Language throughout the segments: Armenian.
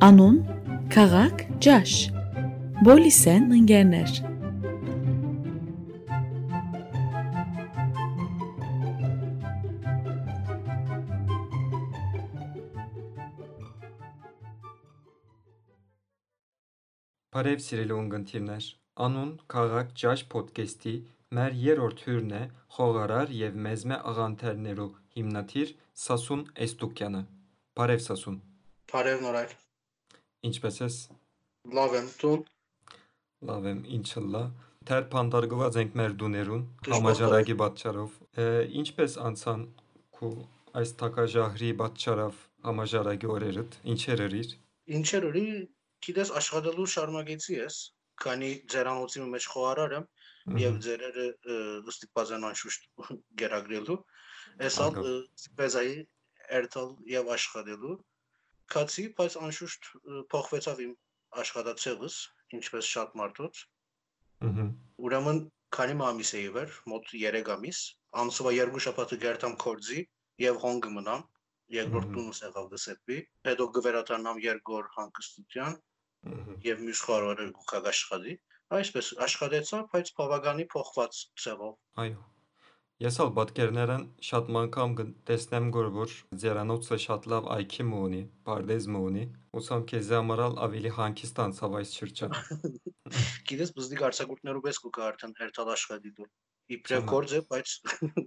Անուն՝ քաղաք, ջաշ։ Բոլիսեն ընկերներ։ Բարև սիրելի ունկնդիրներ, անուն քաղաք ջաշ փոդքեստի մեր երրորդ հյուրն է խողարար եւ մեզմե աղանթերներու հիմնադիր Սասուն Էստուկյանը։ Բարև Սասուն։ Բարև Նորայր։ Ինչպե՞ս ես։ Լավ եմ, դու։ Լավ եմ, ինչըլլա։ Թեր փանդարգված ենք մեր դուներուն համաճարակի պատճառով։ Ինչպես անցան քու այս թակաժահրի պատճառով համաճարակի օրերդ, ինչեր երիր։ Ինչեր օրի գիտես աշխատելու շարունակեցի ես, քանի ձերանոցի մեջ խոհարար եմ եւ ձերերը ստիպված են անշուշտ գերագրելու։ Էսալ Ահա։ սպեզայի երթալ եւ աշխատելու։ Քացի, բայց անշուշտ փոխվեցավ իմ աշխատացեղս, ինչպես շատ մարդոց։ Ահա։ Ուրեմն քանի ամիս է իվեր, մոտ 3 ամիս, ամսվա երկու շաբաթը գերտամ կորձի եւ հոնգ մնամ, երկրորդ տունս եղավ դսեպի, հետո գվերաթարնամ երկոր հանգստության եւ մյուս խորհուրդը գուքագ աշխատի այսպես աշխատեցա բայց բավականի փոխված ցեղով Այո։ Ես ալ պատկերներն շատ մանկամ տեսնեմ գոր որ ձերանոցը շատ լավ այքի մունի, բարդեզ մունի, ուսամ քեզ ամարալ ավելի հանգիստ անցավ այս շրջան։ գիտես բզդիկ արցակուրտներով ես գուկա արդեն հերթալ աշխատի դու իբրև Ճանաչ։ գործ է բայց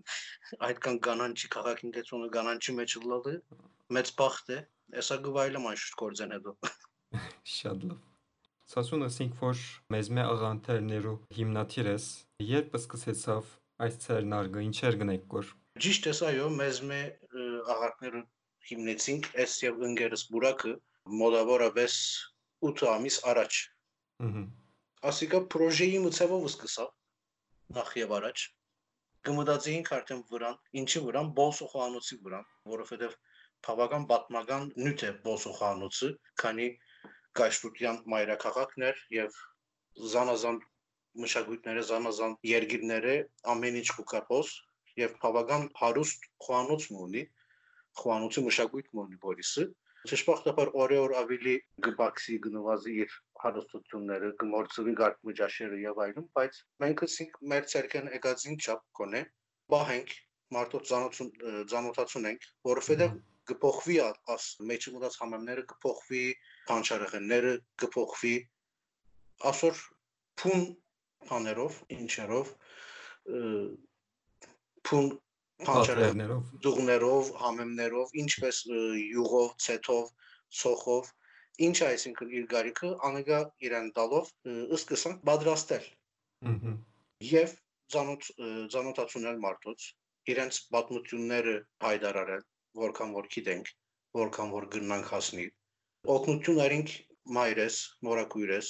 այդքան կանանչի քաղաքին դեցոնը կանանչի մեջ լալը մեծ բախտ է հեսա գվայլը մանշուտ գործեն հետո Շատ լավ։ Սասուն ասինք որ մեզ մե աղանթերներու հիմնադիր ես, երբ սկսեցավ այս ցերնարգը ինչեր գնեք գոր։ ճիշտ է այո մեզ մե ը, աղակները հիմնեցինք ես եւ ընկերս բուրակը մոդավորապես 8 ամիս առաջ Ահա։ Ասիկա պրոժեի մցավով սկսավ նախ եւ առաջ կմտածեինք արդեն վրան ինչի վրան բոսոխանոցի վրան որովհետեւ բավական պատմական նյութ է բոսոխանոցը քանի գաշտության մայրաքաղաքն էր եւ զանազան մշակույթները զանազան երգիրները ամեն ինչ կուկապոս եւ բավական հարուստ խոհանոց ունի խոհանոցի մշակույթ ունի Բորիսը Ճշմարտաբար օրեօր ավելի գբաքսի գնվածի իր հարստությունները, գմորցրի գարկմջաշերը եւ այլն, բայց մենք ասենք մեր ցերկեն եկածին չափ կոնե, բահենք մարդոց զանոթուն զանոթացունենք, որովհետեւ գփոխվի աս մեջը մտած համեմները գփոխվի, փանչարեղենները գփոխվի, ասոր փուն բաներով, ինչերով փուն փանչարեղեն Պատերներով։ դուղներով, համեմներով, ինչպես յուղով, ցեթով, սոխով, ինչ այսինքն իր գարիքը անեգա իրեն տալով ը, սկսանք պատրաստել Ահա։ եւ ցանոթ ցանոթացնել մարդոց իրենց պատմությունները հայտարարել որքան որ գիտենք որքան որ գնանք հասնի օգնություն արինք մայրես մորակույրես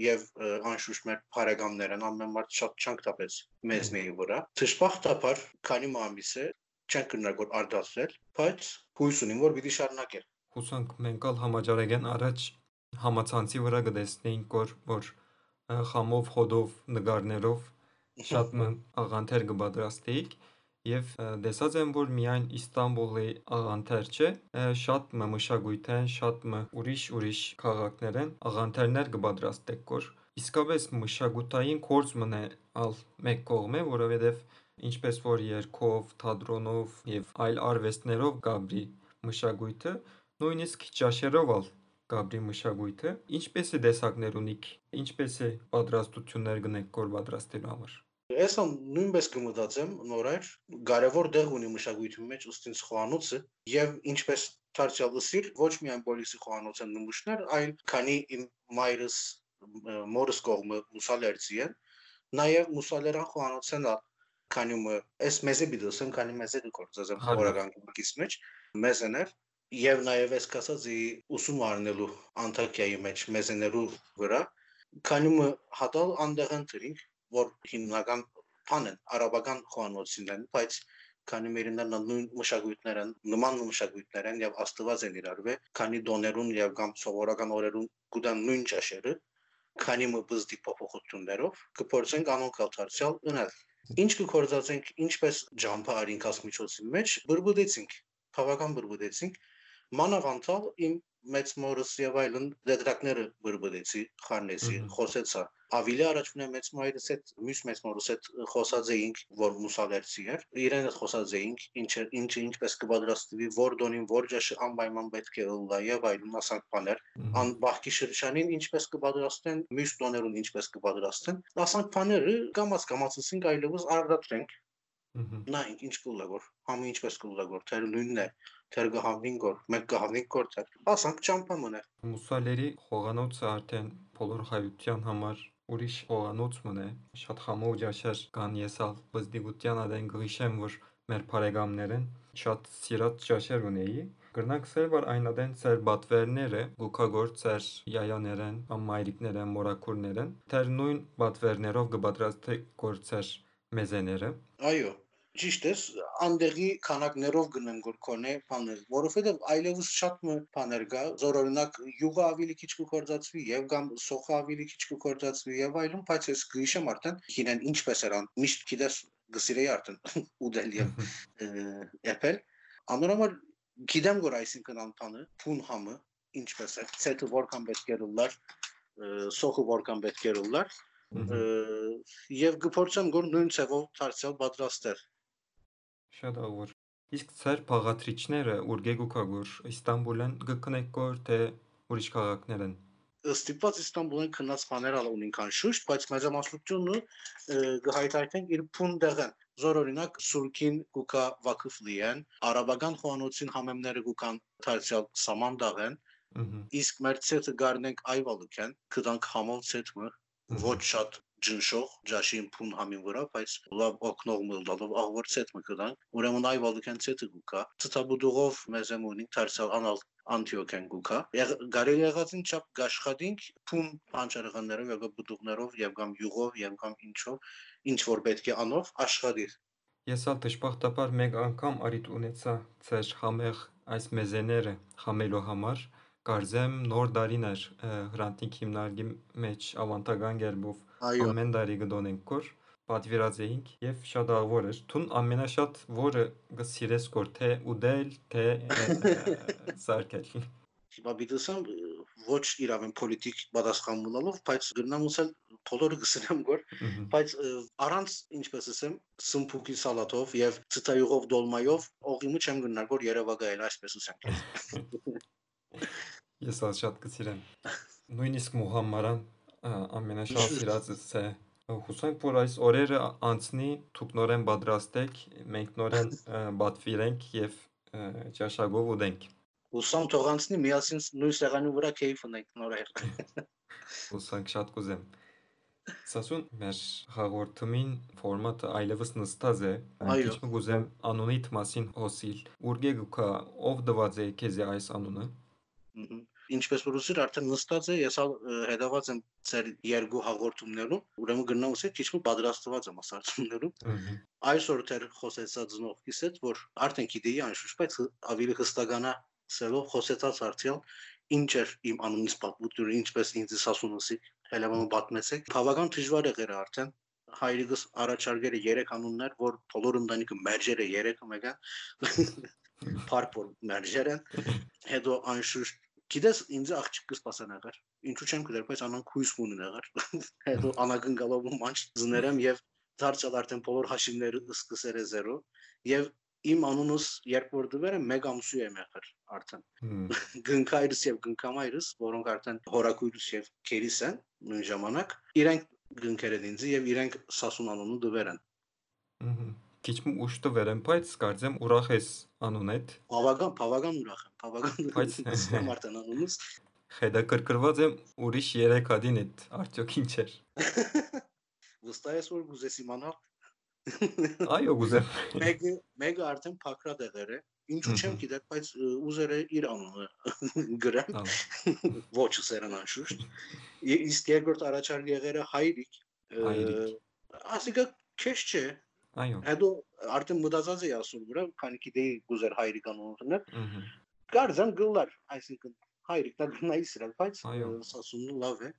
եւ անշուշտ մեր բարեկամներն ամեն մարդ շատ չանք տապեց մեզնեի վրա դժբախտաբար քանի ամիս է չենք գնալ արդասել բայց հույս ունիմ որ պիտի շարունակել Հուսանք մենք ալ համաճարակեն առաջ համացանցի վրա կտեսնեինք որ որ խամով, խոդով, նկարներով շատ աղանթեր կպատրաստեիք եւ ը, տեսած եմ որ միայն Իստանբուլի աղանթեր չէ, շատ մ մշակույթ են, շատ մ ուրիշ ուրիշ քաղաքներ են, աղանթերներ կպատրաստեք որ իսկապես մշակութային կորց մնե ալ մեկ կողմ է, որովհետեւ ինչպես որ երգով, թատրոնով եւ այլ արվեստներով գաբրի մշակույթը, նույնիսկ ճաշերով ալ գաբրի մշակույթը, ինչպես է տեսակներ ունիք, ինչպես է պատրաստություններ գնեք կոր պատրաստելու համար։ Այսա նույնպես կմտածեմ նորեր կարևոր դեղ ունի մշակույթի մեջ ըստինց խոհանոցը եւ ինչպես Թարչալ ըսիր ոչ միայն պոլիսի խոհանոց են նմուշներ, այլ քանի իմ մայրս մորս կողմը մուսալերցի են, նաեւ մուսալերան խոհանոցն է քանի մը էս մեզե բիդոսն քանի մեզե գործած եմ Հարգո։ խորական կից մեջ մեզեներ եւ նաեւ ես կասածի ուսում առնելու Անտակիայի մեջ մեզեներու վրա քանի մը հատալ անդեղն դրինք որ հիմնական բան են արաբական խոհանոցին են բայց քանի մերինն նույն մշակույթներ են նման մշակույթներ են եւ աստված են իրարվե քանի դոներուն եւ կամ սովորական օրերուն գուտան նույն ճաշերը քանի մը բզդի փոփոխություններով կփորձենք անոնք ալթարցիալ ունել Ինչ կկործածենք, ինչպես ջամփը արինք ասմիջոցի մեջ, բրբուդեցինք, բավական բրբուդեցինք։ Մանավանդ իմ մեծ մորս եւ այլն դետրակները բրբուդեցի, խառնեցի, խոսեցա։ Ավելի առաջ մնա մեծ մայրս հետ, մյուս մեծ մորս հետ խոսած էինք, որ մուսալերցի էր։ Իրեն հետ խոսած էինք, ինչ ինչը ինչպես կպատրաստվի, որ դոնին, որ ջաշը անպայման պետք է ըլլա եւ այլն ասանք բաներ։ Ան բախքի շրջանին ինչպես կպատրաստեն, մյուս տոներուն ինչպես կպատրաստեն։ Ասանք բաները կամած կամացսինք այլևս արդատրենք։ Նայենք ինչ կուլագոր, համը ինչպես կուլագոր, թեր նույնն է, թեր գահավնին գոր, մեկ գահավնին գոր թեր։ Ասանք ճամփա մնա։ Մուսալերի խողանոցը արդեն բոլոր հայության համար ուրիշ խողանոց մնե։ Շատ խամով ջաշեր կան եսալ բզդիգության ադեն գիշեմ, որ մեր բարեկամներն շատ սիրած ջաշեր ունեի։ Գրնակ սեր որ այն ադեն ծեր բատվերները գուքագործեր յայաներեն, կամ մայրիկներեն, մորակուրներեն, թեր նույն բատվերներով կբադրաստե գործեր մեզեները։ Այո, ճիշտ է, անդեղի քանակներով գնեմ գոր կոնե բաներ, որովհետև այլևս շատ մը բաներ կա, զորօրինակ յուղը ավելի քիչ կկործածվի եւ կամ սոխը ավելի քիչ կկործածվի եւ այլն, բայց ես գիշեմ արդեն հինեն ինչպես էր միշտ գիտես գսիրեի արդեն ուդել եւ էփել։ Անորոմալ գիտեմ որ այսինքն անտանը փուն համը ինչպես է, ցետը որքան պետք է լար, սոխը որքան պետք է լար, եւ գփորձեմ գոր նույն ցևով դարձյալ պատրաստել։ Շատ ավոր։ Իսկ ծեր փաղատրիչները ուրգեգուքագուր Իստանբուլեն գկնեք կոր թե ուրիշ քաղաքներն։ Ստիպված Իստանբուլեն քնած բաներ ալ ունին շուշտ, բայց մեծամասնությունը գհայթայթենք իր փուն դեղեն։ Զորօրինակ Սուրքին գուկա Վակıfլիեն, արաբական խոհանոցին համեմները գուկան դարձյալ Սաման դաղեն, իսկ մեր ցետը գարնենք Այվալուքեն, կդանք համոլ ցետը ոչ շատ ջնշող ջաշին փուն համին վրա, բայց լավ օկնող մլդալով աղվորցետ մկդան։ Ուրեմն այ վալուքեն ցետը գուկա։ Ցտաբուդուղով մեզեմունին դարձյալ անալ Անտիոքեն գուկա։ Գարելի եղածին չափ գաշխատինք փուն պանչարեղաններով եւ բուդուղներով եւ կամ յուղով եւ կամ ինչով ինչ որ պետք է անով աշխատիր։ Ես ալ դժբախտաբար մեկ անգամ արիտ ունեցա ծեր համեղ այս մեզեները խամելու համար Կարծեմ նոր դարին էր հրանտիկ հիմնարկի մեջ ավանտագան գերբով ամեն դարի գդոնենք կոր պատվիրած էինք եւ շատ աղվոր էր թուն ամենաշատ որը գսիրես կոր թե ուդել թե սարքել Հիմա բիդուսամ ոչ իրավեն պոլիտիկ պատասխան մնալով բայց գրնամ ուսել բոլորը գսրեմ գոր բայց առանց ինչպես ասեմ սմփուկի սալաթով եւ ցտայուղով դոլմայով օղիմը չեմ գնար գոր Երևանայել այսպես ուսեմ Ես շատ կսիրեմ։ Նույնիսկ Մուհամմարան ամենաշատ սիրածս է։ Հուսանք, որ այս օրերը անցնի, դուք նորեն պատրաստեք, մենք նորեն բատվիրենք եւ ճաշակով ուտենք։ Հուսամ թող անցնի միասին նույն սեղանի վրա քեյֆ ունենք նորեր։ Հուսանք շատ կուզեմ։ Սասուն մեր հաղորդումին ֆորմատը այլևս նստած է։ Քիչ կուզեմ անունիդ մասին հոսիլ։ Ուրգե գուքա ով դված է քեզ այս անունը։ Ինչպես որ ուսիր արդեն նստած է, ես հետևած եմ ծեր երկու հաղորդումներում, ուրեմն գնամ ուսի քիչ մի պատրաստված եմ ասացումներում։ Այսօր դեռ խոսեցա ծնողքիս հետ, որ արդեն գիտեի անշուշտ, բայց ավելի հստականա սելով խոսեցած արդյալ ինչ էր իմ անունից պատմությունը, ինչպես ինձ ասունուսի, հելավանը պատմեցեք։ Բավական դժվար է եղել արդեն հայրիկս առաջարկել է 3 անուններ, որ բոլոր ընտանիքը մերժերը 3-ը մեկը Փարփոր մերժերեն հետո անշուշտ գիտես ինձ աղջիկ կսպասեն աղեր ինչու չեմ գտել բայց անան քույս ունեն աղեր հետո անակն գալով մանչ զներեմ եւ դարձյալ արդեն բոլոր հաշիվները սկսեր է 0 եւ իմ անունս երբ որ դվերը 1 ամսու եմ եղել արդեն գնքայրս եւ գնքամայրս որոնք արդեն հորակույրս եւ քերիս են նույն ժամանակ իրենք գնքեր են ինձ եւ իրենք սասուն անունու դվեր են Քիչ ուշ տվերեմ, բայց կարծեմ ուրախ ես անունեդ։ Բավական, բավական ուրախ եմ, բավական բայց մարդն անունս։ Հետաքրքրված եմ ուրիշ 3 հատին այդ արդյոք ինչ էր։ Վստահ ես որ գուզես իմանալ։ Այո, գուզեմ։ Մեկը մեկը արդեն փակրա դեղեր է։ Ինչու չեմ գիտեր, բայց ուզեր իր անունը գրեմ։ Ոչ սերան անշուշտ։ Իսկ երկրորդ առաջարկ եղերը հայրիկ։ Հայրիկ։ Ասիկա քեշ չէ, Այո։ Հետո արդեն մտածած էի ասում վրա, քանի գիտեի գուզեր հայրիկան ունենալ։ Կարծեմ գլար, այսինքն հայրիկ դա գնայի սրալ, բայց ասումն լավ է։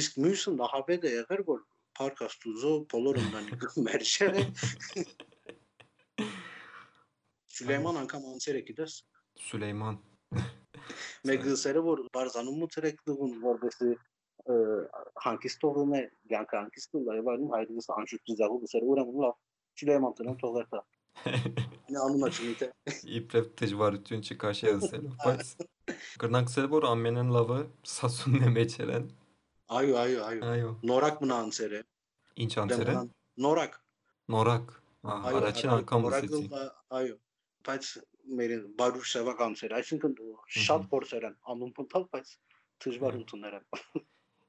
Իսկ մյուսը նախապետ է եղել, որ Փարք Աստուծո բոլոր ընտանիքը մերժել է։ Սուլեյման անգամ անցեր է գիտես։ Սուլեյման Մեկ դասերը որ բարձանում ու ցերեկ դուգուն որբեսի հանկիստողում է յանքը հանկիստում է եւ այլն հայրենիս անշուշտ զաղու դասերը ուրեմն լավ Սուլեյման տնեն թողեր տա։ Նա անունը չգիտե։ Իբրև դժվարություն չկաշի ասել, բայց կրնանք ասել որ ամենն լավը Սասունն է մեջ երեն։ Այո, այո, այո։ Այո։ Նորակ մնա անցեր է։ Ինչ անցեր են։ Նորակ։ Նորակ։ Այո, Առաջին անգամ նորակը, լսեցի։ Այո, բայց մեր բարուր սևակ անցեր, այսինքն շատ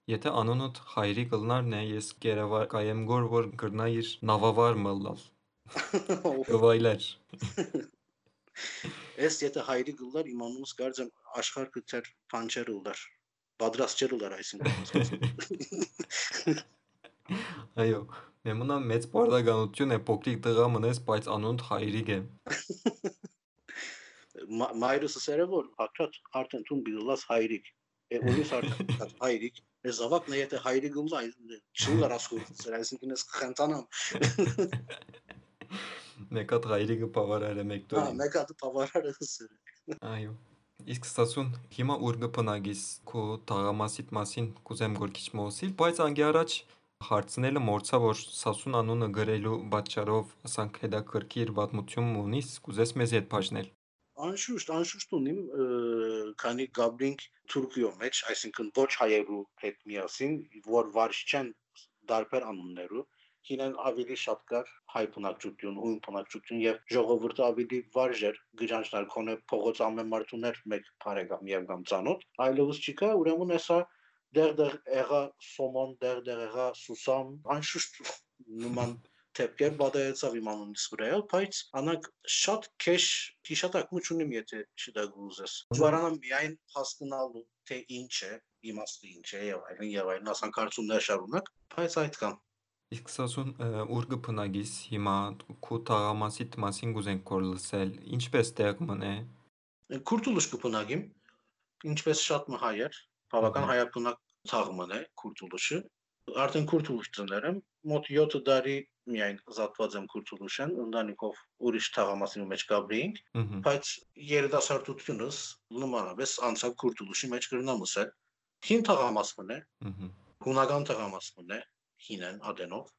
փորձեր են անում փնթալ, բայց դժվար ընդունել են։ Եթե անոնոտ հայրի կլնարն է, ես կերավար կայեմ գոր որ գրնա իր նավավար մլալ։ Գվայլեր։ Ես եթե հայրի գլար իմանումս կարծեմ աշխարհը ծեր փանչեր ուլար։ Պատրաստ չեր ուլար այսինքն։ Այո, մեմունա մեծ բարդականություն է փոքրիկ տղա մնես, բայց անոնտ հայրիկ է։ Մայրս ասերը որ հակրած արդեն տուն բիլլաս հայրիկ։ Է ոնից արդեն հայրիկ։ Ես ավակն է եթե հայրիկ գլա, չուլար ասկուր, այսինքն ես խնդանամ։ Մեկ հատ հայրիկը բավարար է մեկ Հա, դուրի։ մեկ հատ բավարար է ասերը։ Այո։ Իսկ ստասուն հիմա ուր կփնագիս քո թաղամասիտ մասին կուզեմ գոր քիչ մոսիլ, բայց անգի առաջ հարցնելը մորցա որ Սասուն անունը գրելու պատճառով ասանք հետաքրքիր պատմություն ունիս, կուզես մեզ հետ բաժնել։ Անշուշտ, անշուշտ ունիմ, քանի Գաբրինգ Թուրքիո մեջ, այսինքն ոչ հայերու հետ միասին, որ վարժ չեն դարբեր անուններու, հինեն ավելի շատ կար հայ բնակչություն, հույն բնակչություն եւ ժողովուրդը ավելի վարժ էր գրանցնալ քոնե փողոց ամեն մարդուներ մեկ բարեկամ եւ կամ ծանոթ, այլևս չկա, ուրեմն հեսա դեղ-դեղ եղա սոմոն, դեղ-դեղ եղա սուսամ, անշուշտ նման դեպքեր բադայեցավ իմ անունից վրա, բայց անակ շատ քեշ հիշատակում չունեմ, եթե չդա գուզես։ Ճարանում միայն հասկանալու թե ինչ է, իմաստը ինչ է եւ այլն եւ այլն ասանքարություններ շարունակ, բայց այդքան։ Իսկ սասուն ուրգը փնագիս հիմա քո թաղամասիտ մասին գուզենք կոր լսել, ինչպես տեղ մնե։ Քուրտուլուշ կփնագիմ, ինչպես շատ մը հայեր, բավական հայապունակ թաղ մնե քուրտուլուշը, արդեն քուրտուլուշ ծներեմ, մոտ 7 տարի միայն զատված եմ քուրտուլուշեն, ընտանիքով ուրիշ թաղամասի մեջ գաբրեինք, Ահա։ բայց երիտասարդությունս նմանապես անցավ քուրտուլուշի մեջ գրնամս է։ Հին թաղամասն է, հունական թաղամասն է, հինեն ադենով,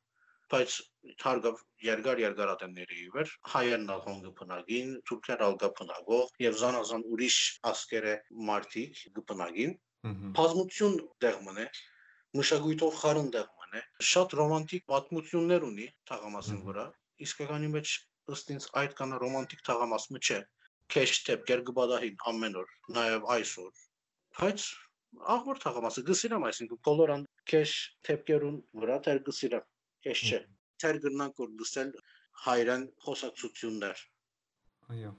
բայց թարգավ երկար երկար ադենների իվեր հայերն ալ հոն գփնագին, թուրքեր ալ գփնագող եւ զանազան ուրիշ ասկերը մարտիկ գփնագին Ահա։ բազմություն դեղմն է մշակույթով խարն դեղմն է շատ ռոմանտիկ պատմություններ ունի թաղամասին Մհմ։ վրա իսկականի մեջ ըստ ինձ այդ կանը ռոմանտիկ թաղամասը չէ քեշ տեպկեր գբադահին ամեն օր նաև այսօր բայց աղբոր թաղամասը գսիրամ այսինքն բոլորան քեշ տեպկերուն վրա դեր գսիրամ քեշ չէ դեր գրնանք որ լսել հայրեն խոսակցություններ Այո։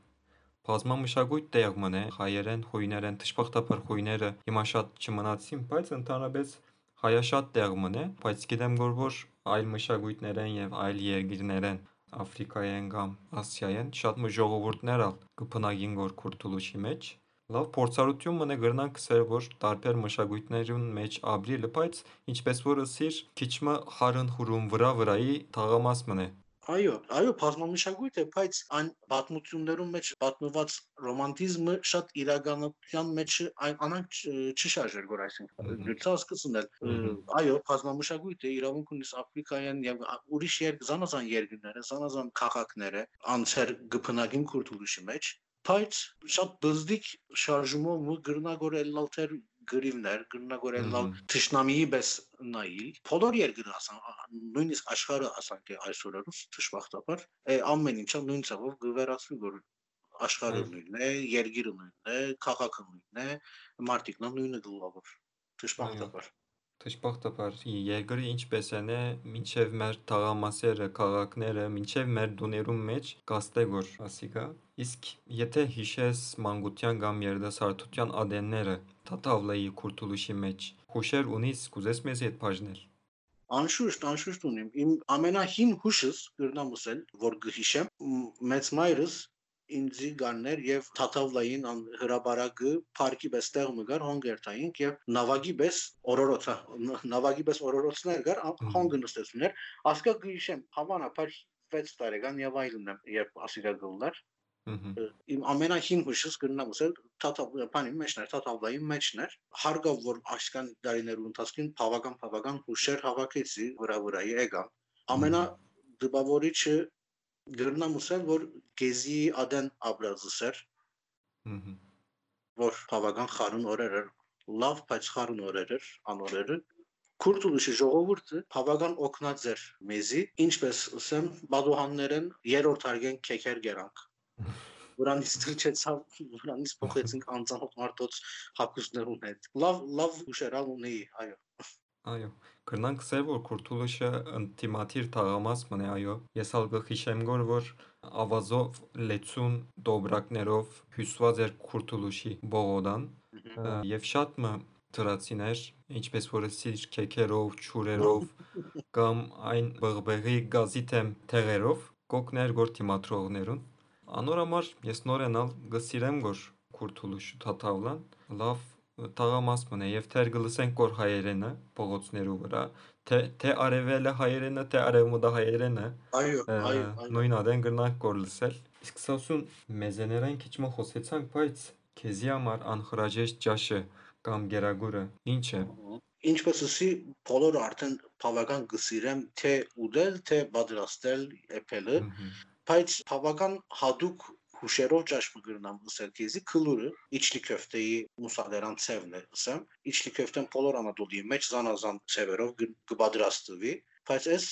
Բազմամշակույթ տեղ մնե, հայերեն, խույներեն, թշպախտապար խույները հիմա շատ չմնացին, բայց ընդհանրապես հայաշատ տեղ մնե, բայց գիտեմ որ որ այլ մշակույթներեն եւ այլ երկիրներեն Աֆրիկայեն կամ Ասիայեն շատ մը ժողովուրդներ ալ կփնագին գոր քուրտուլուշի մեջ լավ փորձառություն մնե գրնանք սեր որ տարբեր մշակույթներուն մեջ ապրիլը բայց ինչպես որ ասիր քիչ մը խարն խուրում վրա վրայի թաղամաս մնե Այո, այո, բազմամշակույթ է, բայց այն պատմություններում մեջ պատմված ռոմանտիզմը շատ իրականության մեջ այն անանք չշարժեր գոր այսինքն Մհմ։ դրցա սկսնել Մհմ։ այո բազմամշակույթ է իրավունք ունի աֆրիկայեն եւ ուրիշ երկ զանազան երկրները զանազան քաղաքները անցեր գփնագին քուրտուլուշի մեջ բայց շատ բզդիկ շարժումով ու գրնագորել թեր գրիվներ գրնագորել Մհմ։ Թշնամիի պես նայիլ բոլոր երկրը ասան նույնիսկ աշխարհը ասանք է այսօրերուս ճշմարտաբար ամեն ինչը նույն ցավով գվերացվի որ աշխարհը նույնն է երկիրը նույնն է քաղաքը նույնն է մարդիկն նույնը գլուավոր ճշմարտաբար Թշպախտապար երկրի ինչպես են է մինչև մեր թաղամասերը, քաղաքները, մինչև մեր դուներում մեջ կաստեգոր ասիկա իսկ եթե հիշես մանկության կամ երիտասարդության ադենները Թաթավլայի քուրտուլուշի մեջ հուշեր ունիս կուզես մեզ հետ բաժնել Անշուշտ, անշուշտ ունիմ։ Իմ ամենահին հուշս գրնամ ուսել, որ գհիշեմ, մեծ մայրս ինձիգաններ եւ թաթավլային հրաբարակը парքի պես տեղ մգար հոնգերտային եւ նավագի պես օրորոցա նավագի պես օրորոցներ գար հոնգը նստեցուներ ասկա գիշեմ հավանաբար 6 տարեկան եւ այլն երբ ասիրա գոլներ իմ ամենահին հուշս գրնամ ուսել թաթավանի մեջներ թաթավլայի մեջներ հարգավ որ աշկան դարիներու ընթացքին բավական բավական հուշեր հավաքեցի վրա վրայի էգա ամենա դպավորիչը գրնամ ասել որ գեզի ադեն աբրազսեր որ բավական խարուն օրեր էր լավ բայց խարուն օրեր էր անորերը Քուրտուլուշի ժողովուրդը բավական օգնած էր մեզի, ինչպես ասեմ, բադոհաններեն երրորդ հարգեն քեքեր գերանք Վրանից թրջեցավ, վրանից փոխեցինք անծանոթ մարդոց հակուսներուն հետ։ Լավ, լավ ուշերալ ունեի, այո։ Այո, կրնանք սեր որ Քուրթուլուշը ինտիմատիր թաղամաս մնե, այո։ Ես ալ գխիշեմ գոր որ ավազով լեցուն դոբրակներով հյուսված էր Քուրթուլուշի բողոդան եւ շատ մը դրացիներ, ինչպես որ սիր քեքերով, ճուրերով կամ այն բղբեղի գազի թեմ թեղերով կոկներ գոր թիմատրողներուն Անոր համար ես նորենալ գսիրեմ գոր քուրթուլու շութաթավլան լավ տաղամաս մնե եւ թեր գլսեն կոր հայերենը փողոցներու վրա թե թե արևելը հայերենը թե արևմուտը հայերենը այո այո նույն ադեն գրնանք կոր լսել իսկ սասուն մեզեներային քիչ մը խոսեցանք բայց քեզի համար անխրաժեշտ ճաշը կամ գերագուրը ինչ է ինչպես ասի բոլորը արդեն բավական գսիրեմ թե ուդել թե պատրաստել էփելը բայց բավական հadouk հուշերով ճաշ մգրնամ ասել քեզի քլուրը իջլի köfteyi մուսադերան ցևն է ասեմ իջլի köften բոլոր անադոլի մեջ զանազան ցևերով կպատրաստվի բայց այս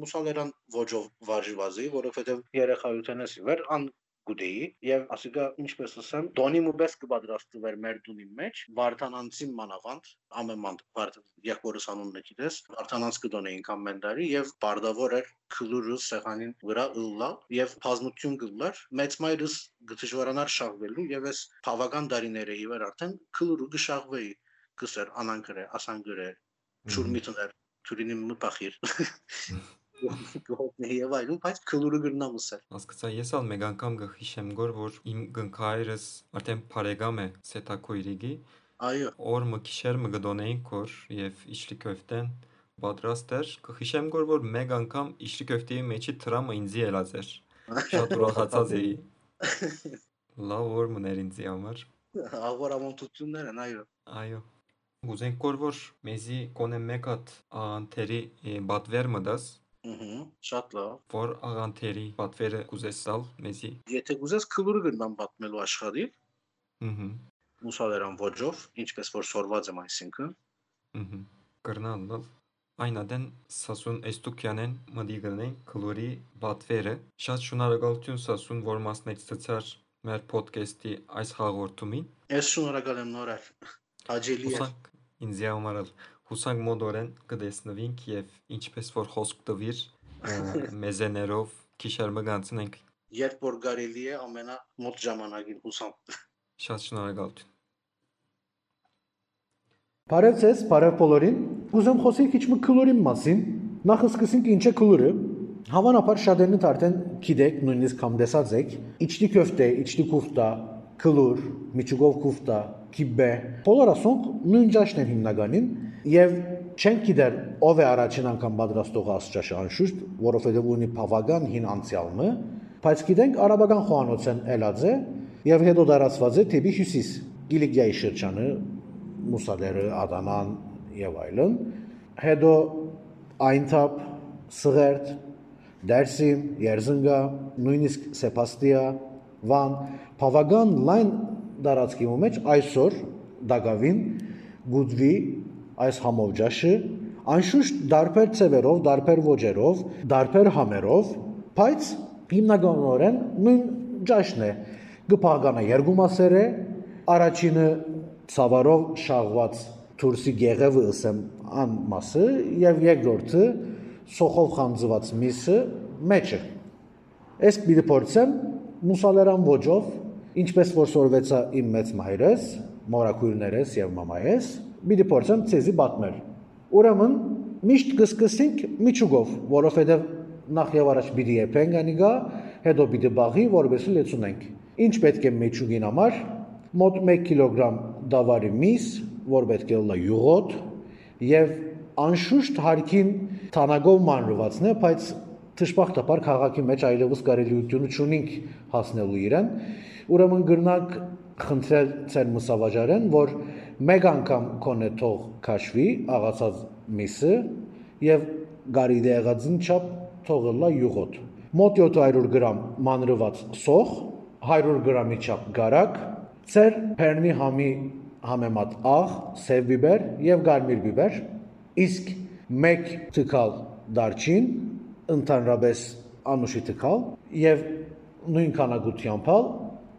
մուսալերան ոճով վարժվածի որովհետև երեխայութենես իվեր ան գուդեի եւ ասիկա ինչպես ասեմ դոնի մուբես կպատրաստվեր մեր դունի մեջ վարդանանցի մանավանդ ամեմանդ վարդ եղբորս անունը գիտես վարդանանց կդոնեին կամ մենդարի եւ բարդավոր էր քլուրը սեղանին վրա ըլլա եւ բազմություն գլար մեծ մայրս գտժվարանար շաղվելու եւ այս բավական դարիները իվեր արդեն քլուրը գշաղվեի կսեր անանկրե ասանգրե ճուրմիտներ թուրինի մպախիր գողնի եւ այլն, բայց քլուրը գրնամ ուսել։ Հասկացա, ես ալ մեկ անգամ գխիշեմ գոր, որ իմ գնքայրս արդեն բարեգամ է սետակոյրիգի։ Այո։ Օր մը քիշեր մը գդոնեին կոր եւ իջլի köften պատրաստ էր։ Գխիշեմ գոր, որ մեկ անգամ իջլի köfteի մեջի տրամը ինձի ելած էր։ Շատ ուրախացած էի։ Լավ օր մներ ինձի համար։ Աղորամոնտություններ են, այո։ Այո։ Ուզենք կոր որ մեզի կոնե Ահա, շատ լավ։ Որ աղանթերի պատվերը կուզես տալ մեզի։ Եթե կուզես քլուրը գնամ պատմելու աշխարհի։ Ահա։ Մուսալերան ոճով, ինչպես որ սորված եմ այսինքն։ Ահա։ Կրնալ լավ։ Այնադեն Սասուն Էստուկյանեն մդի գնեն քլուրի պատվերը։ Շատ շնորհակալություն Սասուն, որ մասնակցեցար մեր ոդքասթի այս հաղորդումին։ Ես շնորհակալ եմ նորար։ Հաջելի է։ Ինձ համար հուսանք մոդորեն կդեսնվինք եւ ինչպես որ խոսք տվիր մեզեներով քիշերմը գանցնենք երբ որ կարելի է ամենա մոտ ժամանակին հուսամ շատ շնորհակալություն Բարև ձեզ, բարև բոլորին։ Ուզում խոսել քիչ մի քլորի մասին։ Նախ սկսենք ինչ է քլորը։ Հավանաբար շատերն արդեն գիտեք, նույնիսկ համդեսած եք։ Իջտի köfte, իջտի kufta, քլոր, միջուկով kufta, kibbe։ Բոլորը ասոնք նույն ճաշն են հիմնականին Եվ չենք գիտեր ով է առաջին անգամ պատրաստող աստճաշը անշուշտ, որովհետև ունի բավական հին անցյալը, բայց գիտենք արաբական խոհանոցեն ելած է եւ հետո դարածված է դեպի հյուսիս, Կիլիկիայի շրջանը, Մուսադերը, Ադաման եւ այլն։ Հետո այնթապ Սղերտ, Դերսիմ, Երզնգա, նույնիսկ Սեփաստիա, Վան, բավական լայն դարածքի մեջ այսօր Դագավին գուդվի այս համոճաշը անշուշտ դարբեր ծևերով, դարբեր ոճերով, դարբեր համերով, բայց հիմնականորեն նույն ճաշն է։ Գփագանը երկու մասեր է, առաջինը ցավարով շաղված թուրսի գեղևը ասեմ ան մասը եւ երկրորդը սոխով խանձված միսը մեջը։ Այս պիտի փորձեմ մուսալերան ոճով, ինչպես որ սորվեցա իմ մեծ մայրս, մորակույրներս եւ մամայես, պիտի փորձեմ ցեզի պատմել։ Ուրեմն միշտ կսկսենք միջուկով, որովհետև նախ եւ առաջ պիտի եփենք անիգա, հետո պիտի բաղի, որովհետեւ լեցունենք։ Ինչ պետք է մեջուգին համար մոտ 1 կիլոգրամ դավարի միս, որ պետք է լա յուղոտ եւ անշուշտ հարկին թանագով մանրվածն է, բայց դժբախտաբար քաղաքի մեջ այլևս կարելիությունը չունենք հասնելու իրեն։ Ուրեմն գրնակ խնդրել ցեր մսավաճարեն, որ մեկ անգամ կոնե թող քաշվի աղացած միսը եւ գարի դեղածին չափ թողելա յուղոտ։ Մոտ 700 գրամ մանրված սոխ, 100 գրամի չափ գարակ, ծեր փերնի համի համեմատ աղ, սև բիբեր եւ կարմիր բիբեր, իսկ 1 թքալ դարչին, ընդհանրապես անուշի թքալ եւ նույն քանակությամբ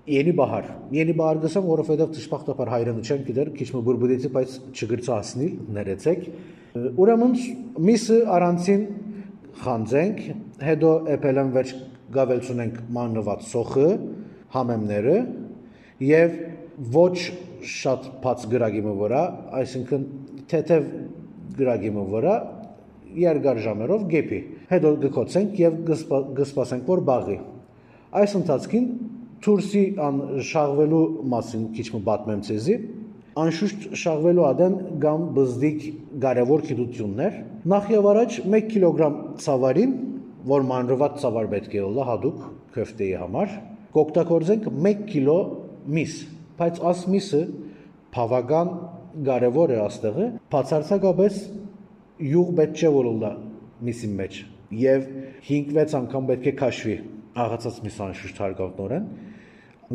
Yeni bahar գսեմ, որովհետև դժբախտաբար հայրենը չեմ գիտեր, քիչ մը բուրբուդեցի, բայց չգրծասնիլ, ներեցեք։ Ուրեմն միսը առանցին խանձենք, հետո էփելեն վերջ գավելցունենք մանրված սոխը, համեմները եւ ոչ շատ բաց գրագիմը վրա, այսինքն թեթև գրագիմը վրա երկար ժամերով գեփի։ Հետո գկոցենք եւ գսպասենք որ բաղի։ Այս ընթացքին Թուրսի ան շաղվելու մասին քիչ մը պատմեմ ցեզի անշուշտ շաղվելու ադեն կամ բզդիկ կարևոր գիտություններ նախ եւ առաջ 1 կիլոգրամ ցավարին որ մանրված ցավար պետք է ուլա հadoop քեֆտեի համար կօգտագործենք 1 կիլո միս բայց աս միսը բավական կարևոր է աստեղը բացարձակապես յուղ պետք չէ որ ուլա միսի մեջ եւ 5-6 անգամ պետք է քաշվի աղացած միս անշուշտ հարգավնորեն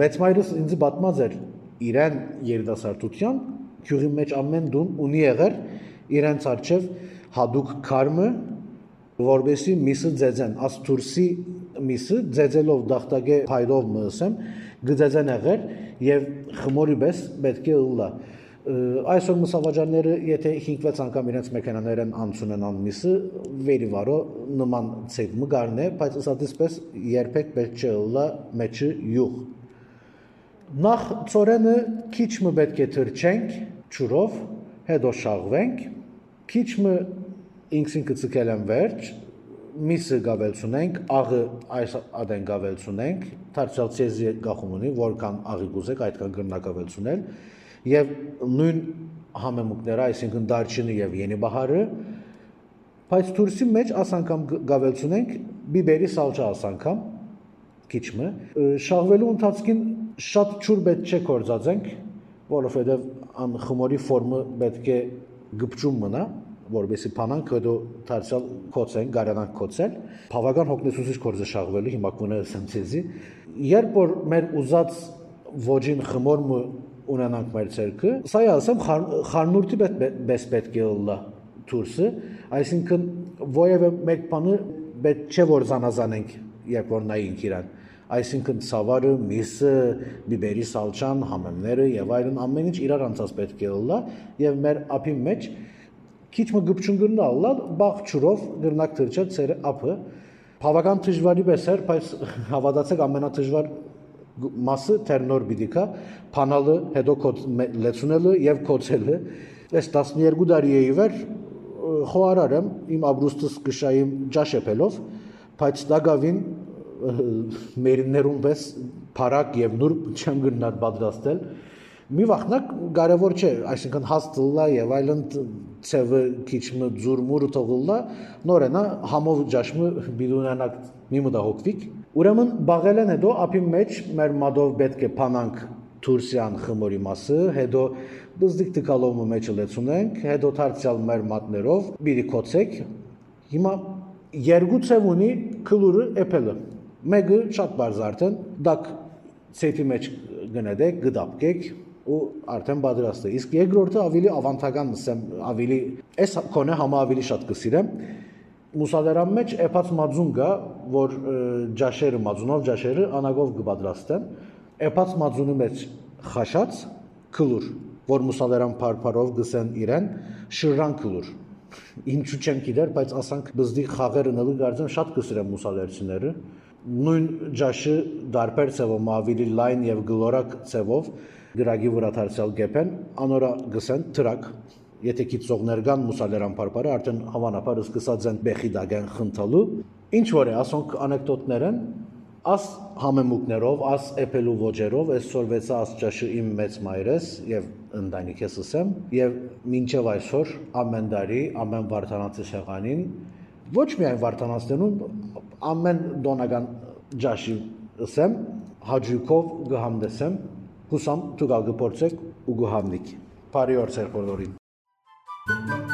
մեծ մայրս ինձ պատմած էր իրեն երիտասարդության քյուրի մեջ ամեն դուն ունի եղեր իրենց արչև հadoop քարմը որբեսի միսը ձեզեն աս թուրսի միսը ձեզելով դախտագե փայլով մսեմ գձեզեն եղեր եւ խմորի պես պետք է լա այսօր մսավաճարները եթե 5-6 անգամ իրենց մեքենաներն անցունեն անմիսը վերիվարո նման ցեգ մգարն է բայց ըսատիսպես երբեք պետք չէ լա մեջը յուղ Նախ ծորենը քիչ մը պետք է թրջենք ջուրով, հետո շաղվենք, քիչ մը ինքսին կծկել են վերջ, միսը գավելցունենք, աղը այս ադեն գավելցունենք, թարցալ ցեզի գախում ունի, որքան աղի գուզեք, այդքան գրնակավելցունել, եւ նույն համեմուկները, այսինքն դարչինը եւ յենի բահարը, բայց թուրսի մեջ ասանկամ գավելցունենք բիբերի սալճա ասանկամ, քիչմը, շաղվելու ընթացքին շատ ճուր պետք չէ կորցածենք, որովհետև ան խմորի ֆորմը պետք է գպճում մնա, որովհետեւ փանանք հետո դարձյալ կոծեն, գարանանք կոծել, բավական հոգնեցուցիչ կորձը շաղվելու հիմա կունը սենցեզի, երբ որ մեր ուզած ոչին խմորը ունենանք մեր ցերկը, սա ասեմ խառնուրդի պես պետք է լա դուրսը, այսինքն ովևէ մեկ բանը պետք չէ որ զանազանենք, երբ որ նայենք իրան այսինքն սավարը, միսը, բիբերի սալչան, համեմները եւ այլն ամեն ինչ իրար անցած պետք է լա եւ մեր ափի մեջ քիչ մը գպչուն գնա լա բախ ճուրով գրնակ թրջել ծերը ափը բավական դժվարի պես էր բայց հավատացեք ամենադժվար մասը թերնոր բիդիկա փանալը հետո լեցունելը եւ կոծելը այս 12 տարի է իվեր խոարար եմ իմ աբրուստս կշայիմ ջաշեփելով բայց դա գավին մերիներուն պես փարակ եւ նուրբ չեմ գնալ պատրաստել մի վախնակ կարևոր չէ այսինքն հաստլա եւ այլն ցևը քիչմը ձուրմուրը թողլա նորենա համով ջաշմը բիդունանակ մի մտա ուրեմն բաղելեն հետո ափի մեջ մեր մադով պետք է փանանք Թուրսիան խմորի մասը, հետո բզդիկ տկալովը մեջ լեցունենք, հետո դարձյալ մեր մատներով բիդի կոցեք։ Հիմա երկու ցև ունի քլուրը էփելը Մեկը շատ բարձ արդեն դակ ցեփի մեջ գնացեք, գդապկեք ու արդեն պատրաստ է։ Իսկ երկրորդը ավելի ավանդական նսեմ, ավելի այս կոնե համա ավելի շատ կսիրեմ։ Մուսադարան մեջ էփած մածուն կա, որ ջաշերը մածունով ջաշերը անագով կպատրաստեն։ Էփած մածունի մեջ խաշած քլուր, որ մուսադարան փարփարով գսեն իրեն շրան քլուր։ Ինչու չեմ գիտեր, բայց ասանք բզդի խաղերը նլի գարձեմ շատ կսրեմ մուսադարցիները նույն ջաշը դարբեր ցևով ավելի լայն եւ գլորակ ցևով գրագի վրա դարձյալ գեփեն անորա գսեն տրակ եթե քիծողներ կան մուսալերան բարբարը արդեն հավանաբար սկսած են բեխի դագան խնդալու ինչ որ է ասոնք անեկդոտներ են Աս համեմուկներով, աս էփելու ոճերով այսօր վեցա աստճաշը իմ մեծ մայրս եւ ընտանիքես ասեմ եւ մինչեւ այսօր ամեն տարի ամեն վարտանացի շեղանին ոչ միայն վարտանացնելուն ամեն դոնական ջաշի ասեմ հաջուկով գհամդեսեմ հուսամ դուք գգործեք ու գհամնիկ բարի օր ձեր բոլորին Thank you.